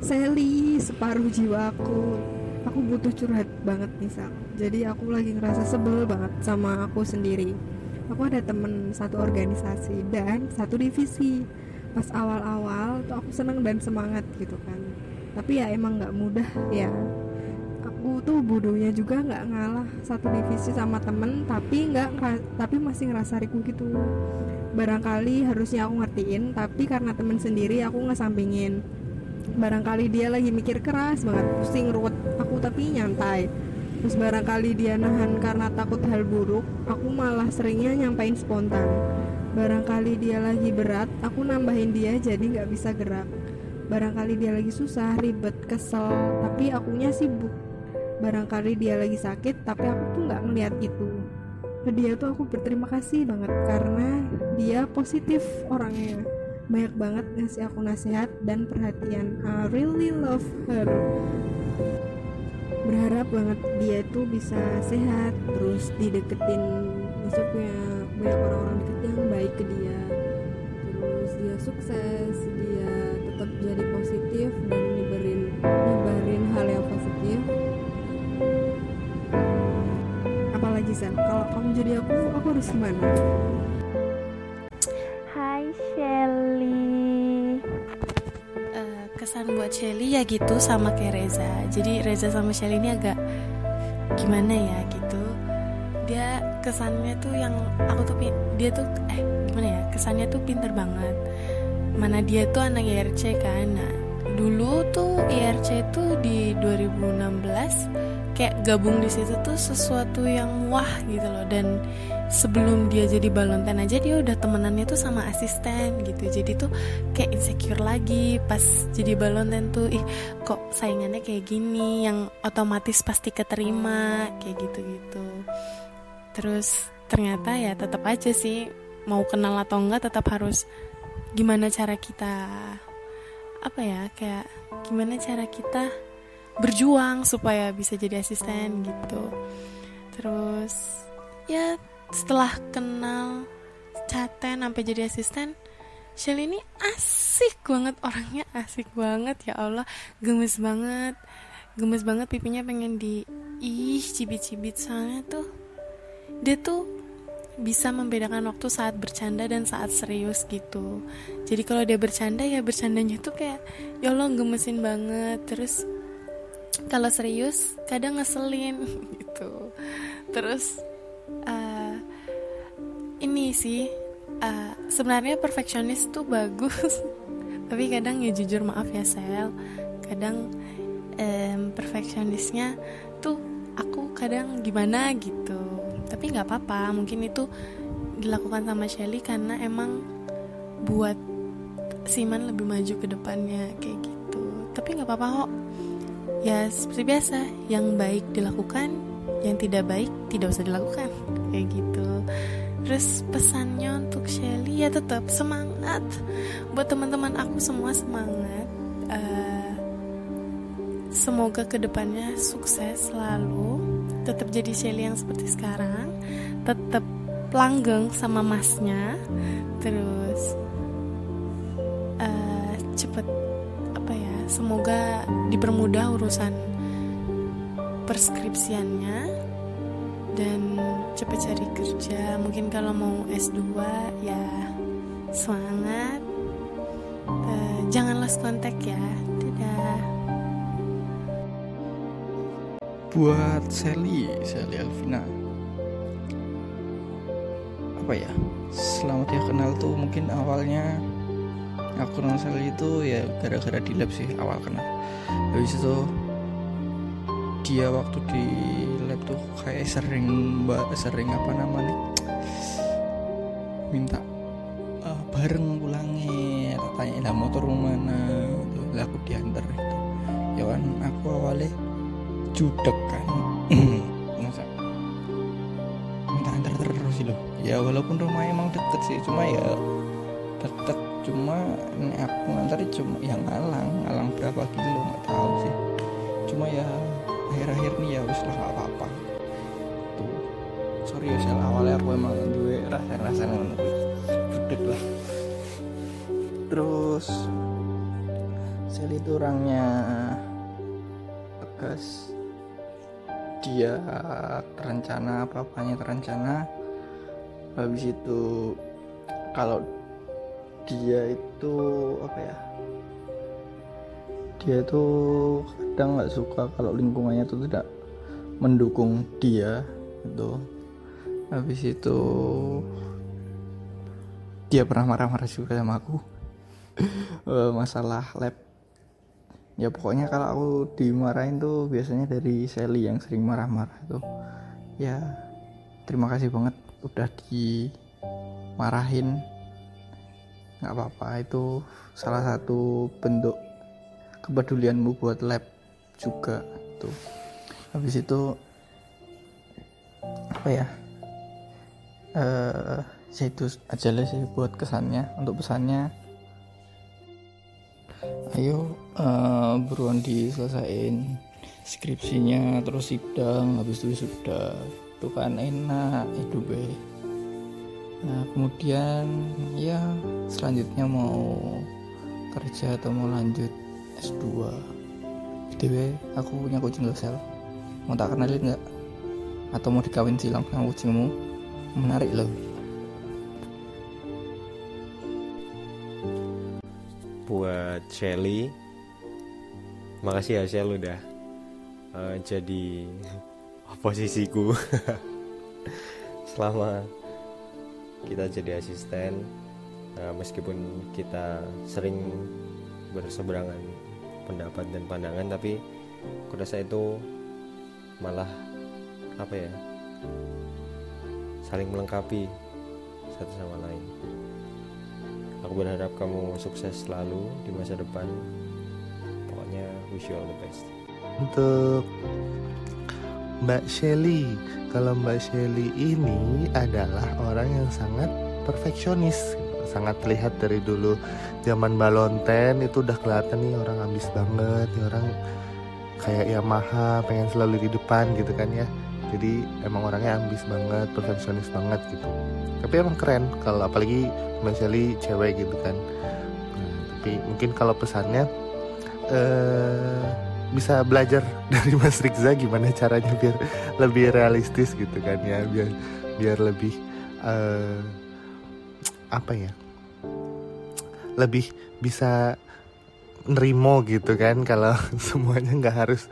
Sally separuh jiwaku. Aku butuh curhat banget nih Sal jadi aku lagi ngerasa sebel banget sama aku sendiri. Aku ada temen satu organisasi dan satu divisi. Pas awal-awal tuh aku seneng dan semangat gitu kan. Tapi ya emang nggak mudah ya. Aku tuh bodohnya juga nggak ngalah satu divisi sama temen tapi nggak tapi masih ngerasa riku gitu. Barangkali harusnya aku ngertiin tapi karena temen sendiri aku ngesampingin barangkali dia lagi mikir keras banget pusing ruwet aku tapi nyantai. Terus barangkali dia nahan karena takut hal buruk aku malah seringnya nyampain spontan. Barangkali dia lagi berat aku nambahin dia jadi nggak bisa gerak. Barangkali dia lagi susah ribet kesel tapi akunya sibuk. Barangkali dia lagi sakit tapi aku tuh nggak ngeliat itu. Ke dia tuh aku berterima kasih banget karena dia positif orangnya banyak banget ngasih aku nasihat dan perhatian. I really love her. Berharap banget dia itu bisa sehat terus dideketin punya banyak orang-orang deket yang baik ke dia. Terus dia sukses dia tetap jadi positif dan nyebarin nyebarin hal yang positif. Apalagi Sel kalau kamu jadi aku aku harus gimana kesan buat Shelly ya gitu sama kayak Reza. Jadi Reza sama Shelly ini agak gimana ya gitu. Dia kesannya tuh yang aku tuh dia tuh eh gimana ya kesannya tuh pinter banget. Mana dia tuh anak IRC kan. Nah dulu tuh IRC tuh di 2016 kayak gabung di situ tuh sesuatu yang wah gitu loh. Dan sebelum dia jadi balonten aja dia udah temenannya tuh sama asisten gitu. Jadi tuh kayak insecure lagi pas jadi balonten tuh ih kok saingannya kayak gini yang otomatis pasti keterima kayak gitu gitu terus ternyata ya tetap aja sih mau kenal atau enggak tetap harus gimana cara kita apa ya kayak gimana cara kita berjuang supaya bisa jadi asisten gitu. Terus ya setelah kenal caten sampai jadi asisten Shelly ini asik banget orangnya asik banget ya Allah. Gemes banget gemes banget pipinya pengen di ih cibit-cibit soalnya tuh. Dia tuh bisa membedakan waktu saat bercanda dan saat serius gitu. Jadi kalau dia bercanda ya bercandanya tuh kayak ya Allah gemesin banget. Terus kalau serius kadang ngeselin gitu. Terus ini sih uh, sebenarnya perfeksionis tuh bagus. Tapi kadang ya jujur maaf ya sel. Kadang um, perfeksionisnya tuh aku kadang gimana gitu. Tapi nggak apa-apa mungkin itu dilakukan sama Shelly karena emang buat Siman lebih maju ke depannya kayak gitu. Tapi nggak apa-apa kok. Ya seperti biasa yang baik dilakukan yang tidak baik tidak usah dilakukan kayak gitu terus pesannya untuk Shelly ya tetap semangat. Buat teman-teman aku semua semangat. Uh, semoga ke depannya sukses selalu. Tetap jadi Shelly yang seperti sekarang. Tetap langgeng sama masnya. Terus uh, cepet apa ya semoga dipermudah urusan perskripsiannya dan cepet cari kerja. Mungkin kalau mau S2 ya semangat. Uh, jangan lost kontak ya. Dadah. Buat Sally Sally Alvina. Apa ya? Selamat ya kenal tuh. Mungkin awalnya aku kenal Sally itu ya gara-gara di lab sih awal kenal. Habis itu dia waktu di lab tuh kayak sering mbak sering apa namanya minta uh, bareng pulangnya tanya lah motor mana tuh aku diantar itu. Ya kan aku awalnya judek kan. Masa? Minta antar terus loh. Ya walaupun rumahnya emang deket sih cuma ya deket. Cuma ini aku ngantar cuma yang ngalang. Ngalang berapa kilo nggak tahu sih. Cuma ya akhir-akhir nih ya wis lah apa-apa. Tuh sorry ya sel. Awalnya aku emang duwe rasa-rasa ngono budek lah. Terus Sally itu orangnya tegas. Dia terencana apa apanya terencana. Habis itu kalau dia itu apa ya dia itu kadang nggak suka kalau lingkungannya itu tidak mendukung dia itu habis itu dia pernah marah-marah juga sama aku. Eh, masalah lab. Ya pokoknya kalau aku dimarahin tuh biasanya dari Sally yang sering marah-marah tuh ya terima kasih banget udah dimarahin. Nggak apa-apa itu salah satu bentuk kepedulianmu buat lab juga tuh. Habis itu apa ya eh ya itu aja lah sih buat kesannya untuk pesannya. Ayo eh, buruan diselesain skripsinya terus sidang habis itu sudah itu kan enak hidup nah kemudian ya selanjutnya mau kerja atau mau lanjut S2 btw aku punya kucing sel mau tak kenalin nggak? Atau mau dikawin silang sama kucingmu? Menarik loh. Buat Shelly makasih ya Shell udah eh, jadi posisiku. Selama kita jadi asisten Nah, meskipun kita sering berseberangan pendapat dan pandangan tapi aku rasa itu malah apa ya saling melengkapi satu sama lain. Aku berharap kamu sukses selalu di masa depan. Pokoknya wish you all the best. Untuk Mbak Shelly. Kalau Mbak Shelly ini adalah orang yang sangat perfeksionis, sangat terlihat dari dulu zaman Balonten itu udah kelihatan nih orang ambis banget, nih orang kayak Yamaha pengen selalu di depan gitu kan ya. Jadi emang orangnya ambis banget, perfeksionis banget gitu. Tapi emang keren kalau apalagi Shelly cewek gitu kan. Nah, tapi mungkin kalau pesannya eh bisa belajar dari Mas Rikza gimana caranya biar lebih realistis gitu kan ya biar biar lebih eh, apa ya lebih bisa nerimo gitu kan kalau semuanya nggak harus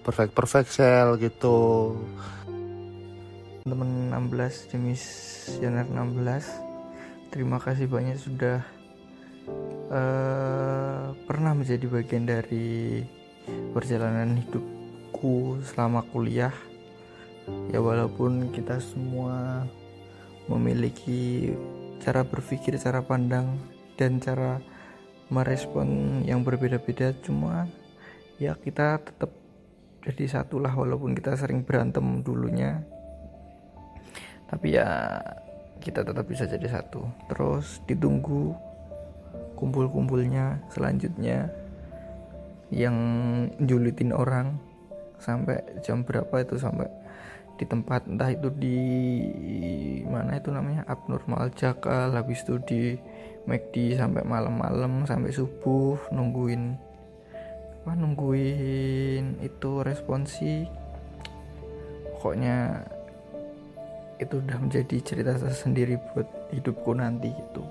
perfect perfect sel gitu. Teman 16 demisioner 16 terima kasih banyak sudah eh, pernah menjadi bagian dari perjalanan hidupku selama kuliah. Ya walaupun kita semua memiliki cara berpikir cara pandang dan cara merespon yang berbeda-beda. Cuma ya kita tetap jadi satulah walaupun kita sering berantem dulunya. Tapi ya kita tetap bisa jadi satu. Terus ditunggu kumpul-kumpulnya selanjutnya yang julitin orang sampai jam berapa itu sampai di tempat entah itu di mana itu namanya abnormal jakal habis itu di McD sampai malam-malam sampai subuh nungguin apa nungguin itu responsi. Pokoknya itu udah menjadi cerita tersendiri buat hidupku nanti gitu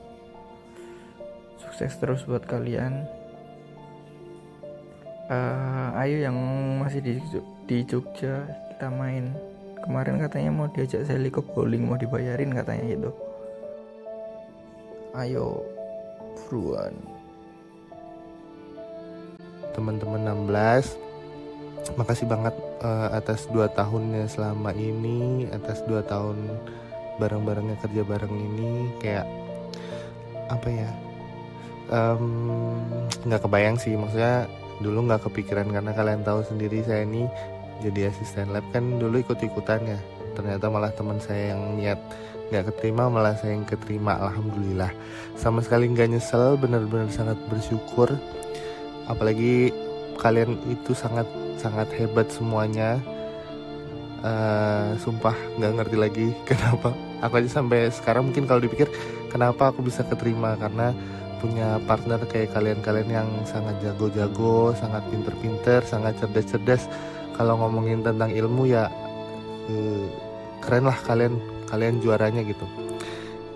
sukses terus buat kalian. Eh, ayo yang masih di di Jogja kita main kemarin katanya mau diajak Sally ke bowling mau dibayarin katanya gitu. Ayo buruan. Teman-teman 16 makasih banget eh, atas dua tahunnya selama ini atas dua tahun bareng-barengnya kerja bareng ini kayak apa ya nggak kebayang sih maksudnya dulu nggak kepikiran karena kalian tahu sendiri saya ini jadi asisten lab kan dulu ikut-ikutan ya. Ternyata malah teman saya yang niat nggak keterima malah saya yang keterima alhamdulillah. Sama sekali nggak nyesel benar-benar sangat bersyukur. Apalagi kalian itu sangat sangat hebat semuanya. Eh, sumpah nggak ngerti lagi kenapa. Aku aja sampai sekarang mungkin kalau dipikir kenapa aku bisa keterima? Karena punya partner kayak kalian-kalian yang sangat jago-jago, sangat pinter-pinter, sangat cerdas-cerdas. Kalau ngomongin tentang ilmu ya eh, keren lah kalian kalian juaranya gitu.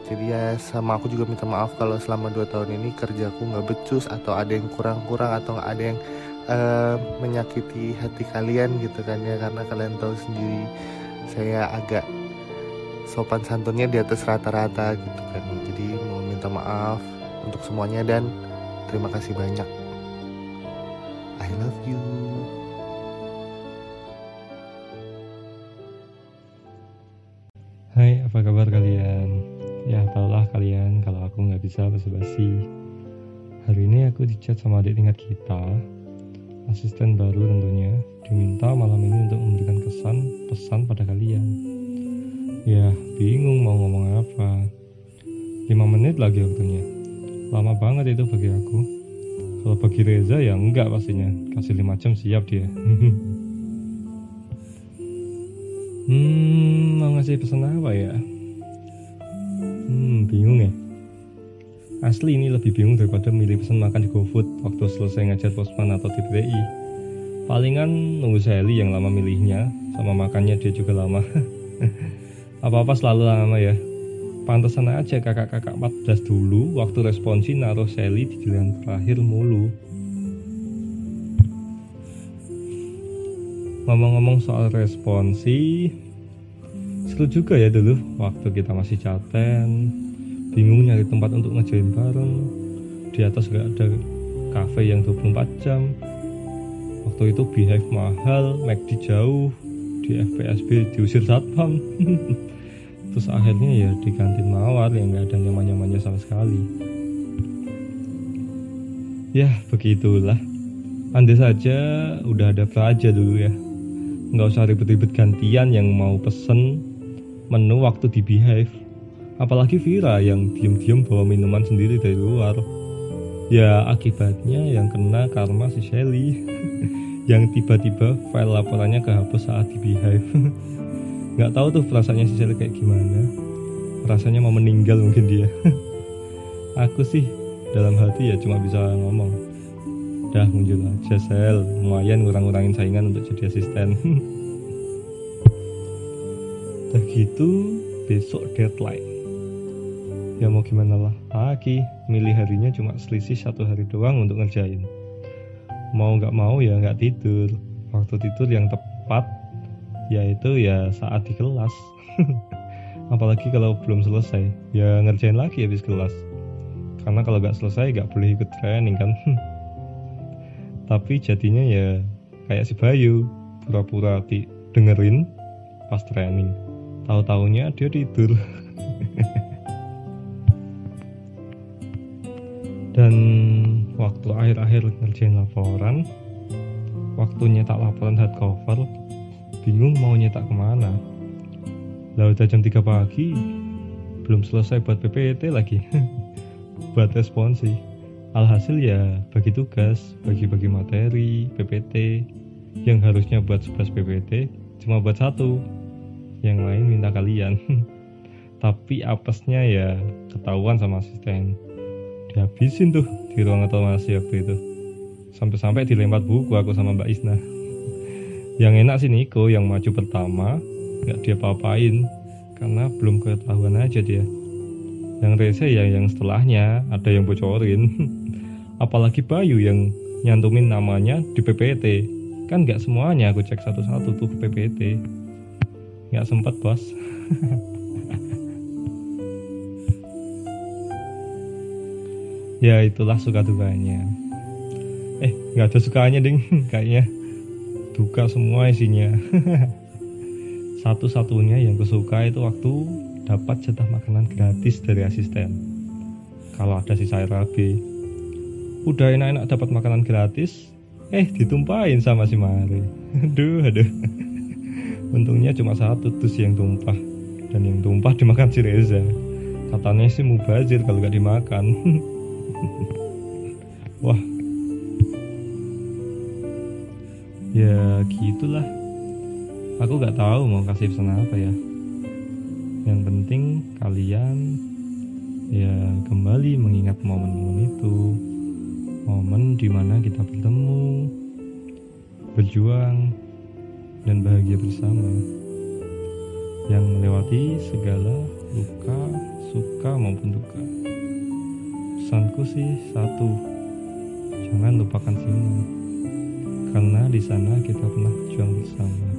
Jadi ya sama aku juga minta maaf kalau selama 2 tahun ini kerjaku nggak becus atau ada yang kurang-kurang atau nggak ada yang eh, menyakiti hati kalian gitu kan ya. Karena kalian tahu sendiri saya agak sopan santunnya di atas rata-rata gitu kan. Jadi mau minta maaf untuk semuanya dan terima kasih banyak. I love you apa kabar kalian? Ya, tahulah kalian kalau aku nggak bisa basa-basi. Hari ini aku dicat sama adik tingkat kita, asisten baru tentunya, diminta malam ini untuk memberikan kesan pesan pada kalian. Ya, bingung mau ngomong apa. 5 menit lagi waktunya. Lama banget itu bagi aku. Kalau bagi Reza ya enggak pastinya. Kasih 5 jam siap dia. Hmm, mau ngasih pesan apa ya? Hmm, bingung ya. Asli ini lebih bingung daripada milih pesan makan di GoFood waktu selesai ngajar pospan atau di PTI. Palingan nunggu Sally yang lama milihnya, sama makannya dia juga lama. Apa-apa selalu lama ya. Pantesan aja kakak-kakak 14 dulu waktu responsi naruh Sally di giliran terakhir mulu. Ngomong-ngomong soal responsi, seru juga ya dulu waktu kita masih caten, bingung nyari tempat untuk ngejain bareng. Di atas gak ada cafe yang 24 jam. Waktu itu Beehive mahal, McD jauh, di FPSB diusir satpam. Terus akhirnya ya di kantin mawar yang gak ada nyaman-nyamannya sama sekali. Ya begitulah. Andai saja udah ada Praja dulu ya nggak usah ribet-ribet gantian yang mau pesen menu waktu di Beehive apalagi Vira yang diem-diem bawa minuman sendiri dari luar. Ya akibatnya yang kena karma si Shelly. Yang tiba-tiba file laporannya kehapus saat di Beehive nggak tahu tuh perasaannya si Shelly kayak gimana. Rasanya mau meninggal mungkin dia. Aku sih dalam hati ya cuma bisa ngomong udah muncul aja sel. Lumayan ngurang-ngurangin saingan untuk jadi asisten gitu besok deadline. Ya mau gimana lah. Lagi milih harinya cuma selisih satu hari doang untuk ngerjain. Mau nggak mau ya nggak tidur. Waktu tidur yang tepat yaitu ya saat di kelas. Apalagi kalau belum selesai. Ya ngerjain lagi habis kelas. Karena kalau nggak selesai nggak boleh ikut training kan? Tapi jadinya ya kayak si Bayu pura-pura dengerin pas training tahu taunya dia tidur. Dan waktu akhir-akhir ngerjain laporan waktu nyetak laporan hardcover bingung mau nyetak ke mana. Lah udah jam 3 pagi belum selesai buat PPT lagi. Buat responsi alhasil ya bagi tugas bagi-bagi materi PPT yang harusnya buat 11 PPT cuma buat satu yang lain minta kalian. Tapi apesnya ya ketahuan sama asisten. Dihabisin tuh di ruang otomasi waktu itu. Sampai-sampai dilempar buku aku sama Mbak Isna. Yang enak sih Niko yang maju pertama nggak dia papain karena belum ketahuan aja dia. Yang rese ya yang setelahnya ada yang bocorin. Apalagi Bayu yang nyantumin namanya di PPT kan nggak semuanya aku cek satu-satu tuh PPT nggak sempat bos. Ya itulah suka dukanya. Eh nggak ada sukanya ding kayaknya. Duka semua isinya. Satu-satunya yang kusuka itu waktu dapat jatah makanan gratis dari asisten. Kalau ada si sayur rabi udah enak-enak dapat makanan gratis eh ditumpahin sama si Mari. Aduh aduh untungnya cuma satu terus yang tumpah. Dan yang tumpah dimakan si Reza. Katanya sih mubazir kalau gak dimakan. Wah. Ya gitulah. Aku gak tahu mau kasih pesan apa ya. Yang penting kalian ya kembali mengingat momen-momen itu. Momen di mana kita bertemu berjuang dan bahagia bersama yang melewati segala luka, suka maupun duka. Pesanku sih satu, jangan lupakan sini, karena di sana kita pernah berjuang bersama.